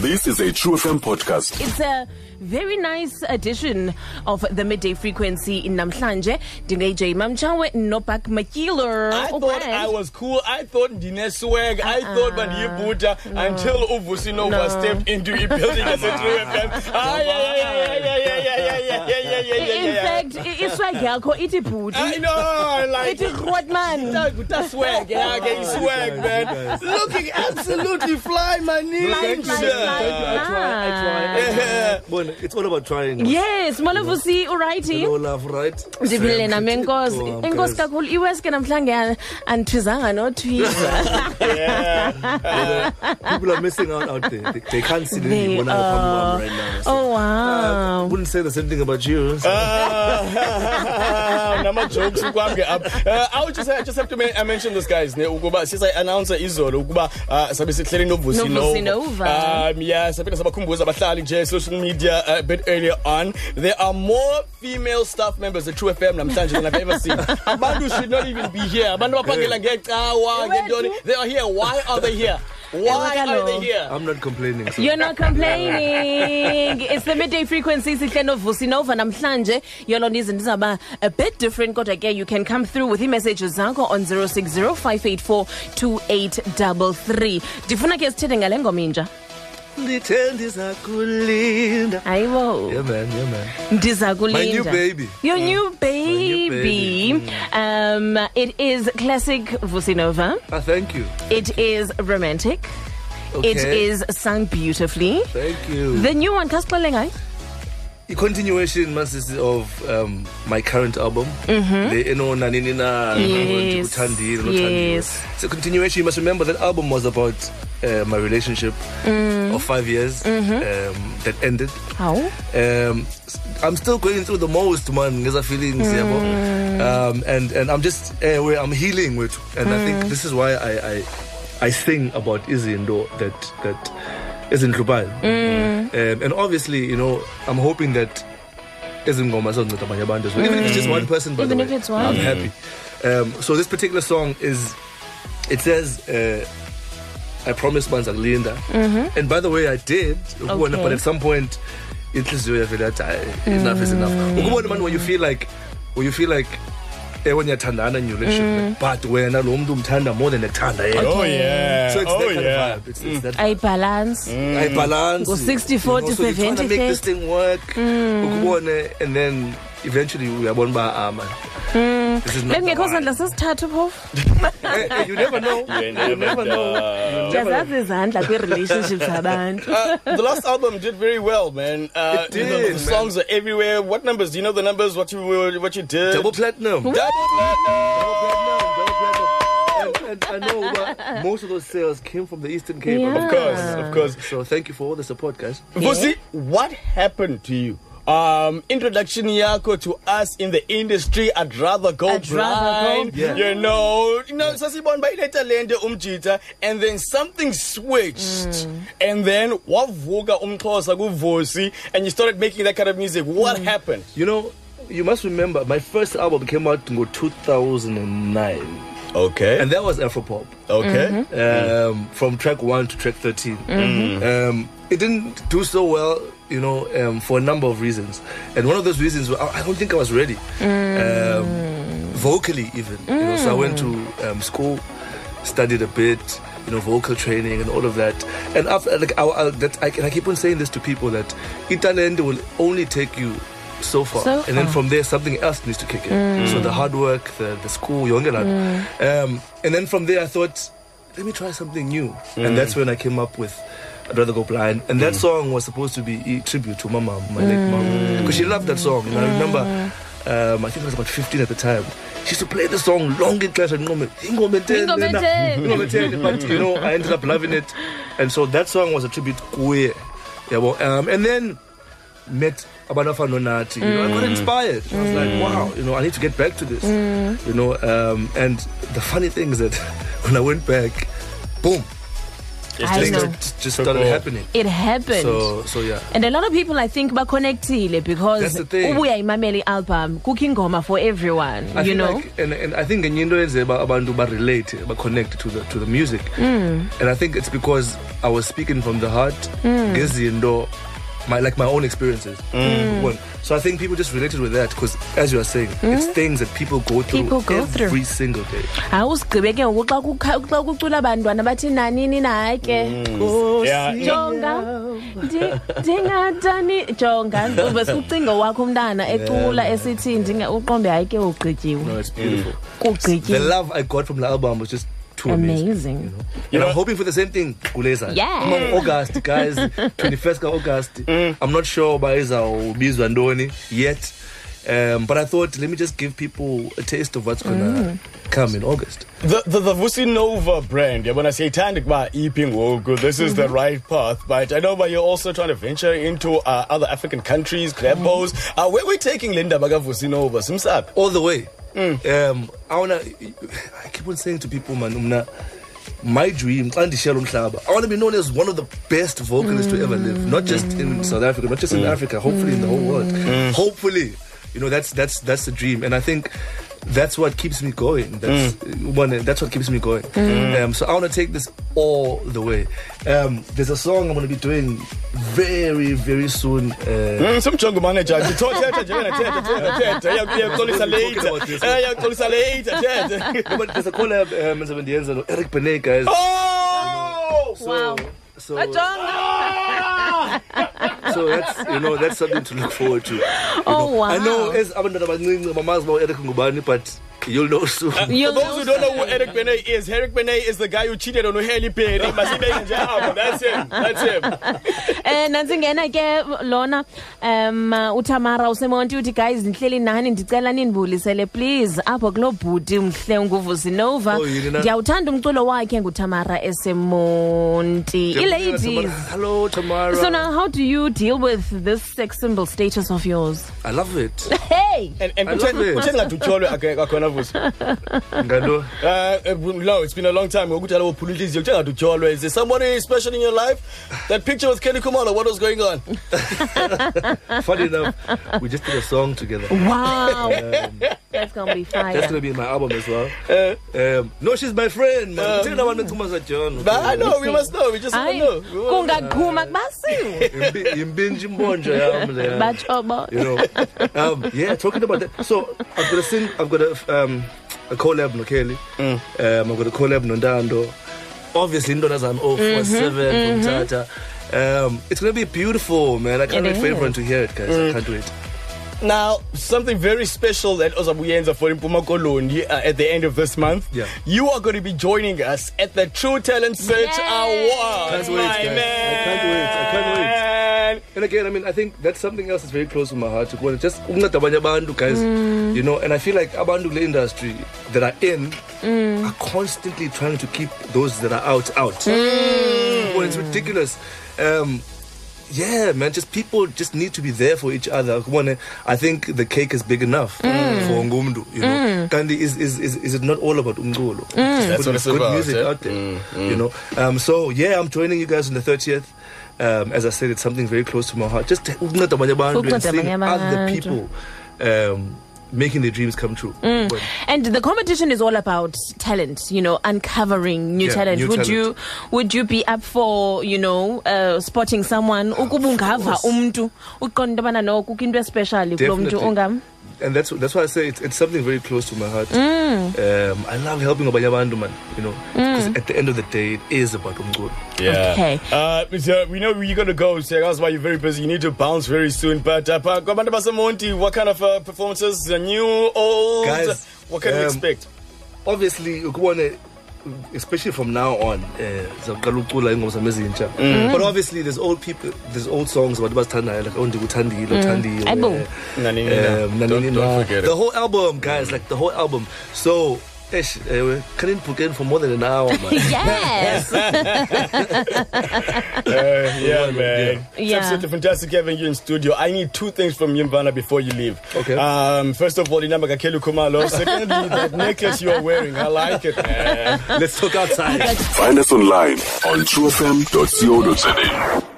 This is a True FM podcast. It's a very nice edition of the midday frequency in Namhlanje. DJ Mamchawe Nopak Makilo. I thought I was cool. I thought Dine swag. I thought Bandibuta until Uvusinova No. stepped into a building as a True FM. Ah, yeah, yeah, yeah, yeah, yeah, yeah, yeah, yeah, yeah, yeah, yeah, yeah, yeah. Fact, i- iswag yakho ithi I bhuti. know, like Ithi grootman. that, that swag, yeah, getting swag, man. Looking absolutely fly, my knees. Fly, fly, fly. I try, I try. Yeah. Well, it's all about trying. Yes, Malavusi, alrighty. No love, right? ndiphilile nam enkosi Oh, enkosi guys. kakhulu iweske namhlanje andithizanga notwiza Yeah. People are missing out out there. They, they can't see the They people are. right now. So, oh I wow wouldn't say the same thing about you. So. Ah, nama jokes kwami up. Uh, I would just I just have to men- I mention this guys ne ukuba since I announce izolo ukuba uh, sabe sihleli novusi Nova. Um yeah, sabe sabakhumbuza abahlali nje social media uh, a bit earlier on. There are more female staff members at True FM namhlanje than I've ever seen. Abantu should not even be here. Abantu baphangela ngecawa ngentoni. They are here. Why are they here? Why are they here? I'm not complaining. So. You're not complaining. It's the midday frequency sihle novusi nova namhlanje yolo ndize ndizaba a bit different kodwa ke you can come through with i-messages zakho on 0605842833 ndifuna ke sithethe ngale ngoma inja Ndithe ndizakulinda. ayibo Yeah, man. Yeah, man. ndiza kulinda My new baby. your new baby, baby. um it is classic vusinova Ah, thank you. it is romantic Okay. it is sung beautifully Thank you. the new one ngayo A continuation masisi of um, my current album. The Eno Nanini Na. Mm-hmm. Yes. Nothandiwe. Yes. It's a continuation. You must remember that album was about uh, my relationship Mm. of five years Mm-hmm. um, that ended. how um, I'm still going through the most man ngeza feelings Mm. yabo um, and and I'm just uh, where I'm healing with and I Mm. think this is why I I, I sing about izinto that that isn't global Mm. um, and obviously you know I'm hoping that izingoma zonceda abanye abantu as well. even if it's just one person by Even the if way, it's one. I'm happy um, so this particular song is it says uh, I promised manza kulinda. And by the way I did. Mm-hmm. Okay. but at some point inhliziyo yavela yathi hayi enough is enough. Ukubona man when you feel like when you feel like eh when yathandana in your relationship Mm. but wena lo muntu umthanda more than ethanda yena. Oh yeah. so it's oh that kind yeah. of vibe. It's, it's that ayibalance I balance. Go 60, 40, so you're trying to 70, make this thing work. ukubone and then eventually we are uyabona ba ah bekungekho one. sandla sesithathu phofu Eh, eh, you never know You you never know You never know. ndiyazazi izandla kwi-relationships abantu Uh, the last album did very well, man. Uh, It you know, did, the man. songs are everywhere. What numbers? Do you know the numbers? What you what you did? double platinum Double platinum. And, and I know but most of those sales came from the Eastern Cape. Yeah. Of course, of course. So thank you for all the support, guys. Vusi, what happened to you? Um, introduction yako to us in the industry. I'd rather go I'd rather go blind. Yeah. You know, you know. Sasibon by talente umjita, and then something switched, and then wavuka umxhosa kuvusi, and you started making that kind of music. What happened? You know, you must remember my first album came out in 2009, Okay. and that was Afropop. okay. Um, from track one to track 13. Um, it didn't do so well, you know, um, for a number of reasons. And one of those reasons was I I don't think I was ready, um, vocally even. You know, so I went to um, school, studied a bit, you know, vocal training and all of that. And after, like, I, I, that, I, and I keep on saying this to people that Italende will only take you so far, So and then from there something else needs to kick in. So the hard work, the the school, younger um, and then from there I thought, let me try something new, and that's when I came up with. I'd rather go blind, and that song was supposed to be a tribute to my mom, my late mom, because she loved that song. Know, I remember, um, I think I was about 15 at the time. She used to play the song long in class and Ingome Ingome ten. Ingome ten, but you know, I ended up loving it, and so that song was a tribute kuye. Yeah, well, um, and then met Abanafa Nonati. You know, I got inspired. I was like, wow, you know, I need to get back to this. You know, um, and the funny thing is that when I went back, boom, It's I things know. just, just started happening. it happened So, so yeah. and a lot of people i think baconnectile because That's the thing. ubuya imamela i-album cooking goma for everyone I you know like, and, and I think ngenye into yenze ba- abantu ba relate but connect to the to the music Mm. and I think it's because I was speaking from the heart. Hmm. Gezindo, my like my own experiences. Mm. One. So I think people just related with that because, as you are saying, it's mm. things that people go through? People go every through. single day. Ah, hayi usigqibe ke ngoku xa kukha- xa kucula abantwana bathi nanini nayi ke mm. jonga ndi- jonga ube wakho umntana ecula esithi ndinga- uqonde hayi ke ugqityiwe No, it's beautiful. The love I got from the album was just too amazing. Amazing. You know? You and know- I'm hoping for the same thing, Guleza. Yeah. Come on, August, guys. 21st of August. I'm not sure by Bizwa Ndoni yet. Um, but I thought, let me just give people a taste of what's gonna come in August. The, the, the Vusi Nova brand, yeah, when I say Tandik ba Iping Wogu, this is the right path. But I know but you're also trying to venture into uh, other African countries, Krebos. Uh, where we taking Linda Baga Vusi Nova? Simsap. All the way. Um, I wanna. I keep on saying to people, man, umna, my dream, xa ndishiya lo mhlaba, I want to be known as one of the best vocalists to ever live. Not just in South Africa, not just in Africa, hopefully in the whole world. Hopefully, you know that's that's that's the dream, and I think that's what keeps me going. That's one. That's what keeps me going. Um, so I want to take this all the way. Um, there's a song I'm going to be doing very very soon. Some jungle manager. Later. later but there's a collab um, endizobe ndiyenza no Eric Benet, guys. Oh! So, Wow. so, jonga so that's you know that's something to look forward to. You Oh, know. wow. I know as abantwana abancinci mamazi about Eric Ngubani, but you'll know soon. You'll For those who don't know who Eric Benet is, Eric Benet is the guy who cheated on Halle Berry. Masibeke nje. That's him. That's him. Eh nansi ngena ke lona um utamara usemonti uthi guys ndihleli nani ndicela nindibulisele please apho kulo bhuti mhle nguvusinova Oh, yini na? ndiyawuthanda umculo wakhe ngutamara esemonti i-ladies Hello, Tamara. so now how do you deal with this sex symbol status of yours I love it. hey And and I love it. kutheni ngathi utyholwe akakhona vusi. Ngalo. Uh, no, it's been a long time. Ngokuthi alo phula inhliziyo kutheni ngathi utyholwe. Is there somebody special in your life? That picture with Kelly Khumalo, what was going on? Funny enough, we just did a song together. wow that's gonna be That's gonna be in my album as well. Um, no, she's my friend, man. Tell her about Ntumaza John. But I know, we must know. We just want to know. We wanna know. kungaqhuma kubasiwe Imbi- imbinji mbonja yam leya. batsho you know um yeah talking about that so i've got to sing i've got a um a collab no kelly um i've got a collab no ndando obviously ndona zam 047 from tata um it's gonna be beautiful man i can't It wait for everyone to hear it guys i can't wait Now, something very special that Ozabuyenza for Impuma Koloni uh, at the end of this month. Yeah. You are going to be joining us at the True Talent Search Yay! Awards. Can't wait, my guys. I can't wait. I can't wait. and again i mean i think that's something else that's very close to my heart ukubona just ukunceda abanye abantu guys you know and i feel like abantu kule industry that are in are constantly trying to keep those that are out out well, it's ridiculous um yeah man just people just need to be there for each other Ukubona, i think the cake is big enough mm. for Ngumdu, you know Mm. kandi is, is, is, is it not all about umculo That's Put what it's good about, music yeah. out there mm. you know um so yeah i'm joining you guys on the 30th um, as I said, it's something very close to my heart. Just and seeing other people um, making their dreams come true. But And the competition is all about talent, you know, uncovering new Yeah, talent. new would talent. you would you be up for, you know, uh, spotting someone ukuba ungava course. umntu uqonda into yobana no kukho into especial kulo mntu Definitely. Ongam and that's that's why I say it's, it's something very close to my heart. Mm. Um, I love helping abanye abantu, man. You know, because at the end of the day, it is about umculo. Yeah. Okay. Uh, so we know where you're going to go. So that's why you're very busy. You need to bounce very soon. But uh, Pa- Basamonti, what kind of uh, performances? Uh, new, old? Guys, what can we um, expect? obviously ukubona especially from now on eh zaqala ucula ingoma zami ezintsha Mm. but obviously there's old people there's old songs abantu bazithandayo like oh ndikuthandile uthandile Mm. Aibo. Nanini na. um, Nanini Don't- don't forget it. the whole album guys like the whole album so Ish, uh, couldn't book in for more than an hour, man. yes Uh, yeah, man. Yeah. It's absolutely fantastic having you in studio. I need two things from you, Mvana, before you leave. Okay. Um, first of all, Inamba Kakelu Kumalo. Secondly, that necklace you are wearing. I like it, man. Let's talk outside. Find us online on truefm.co.za.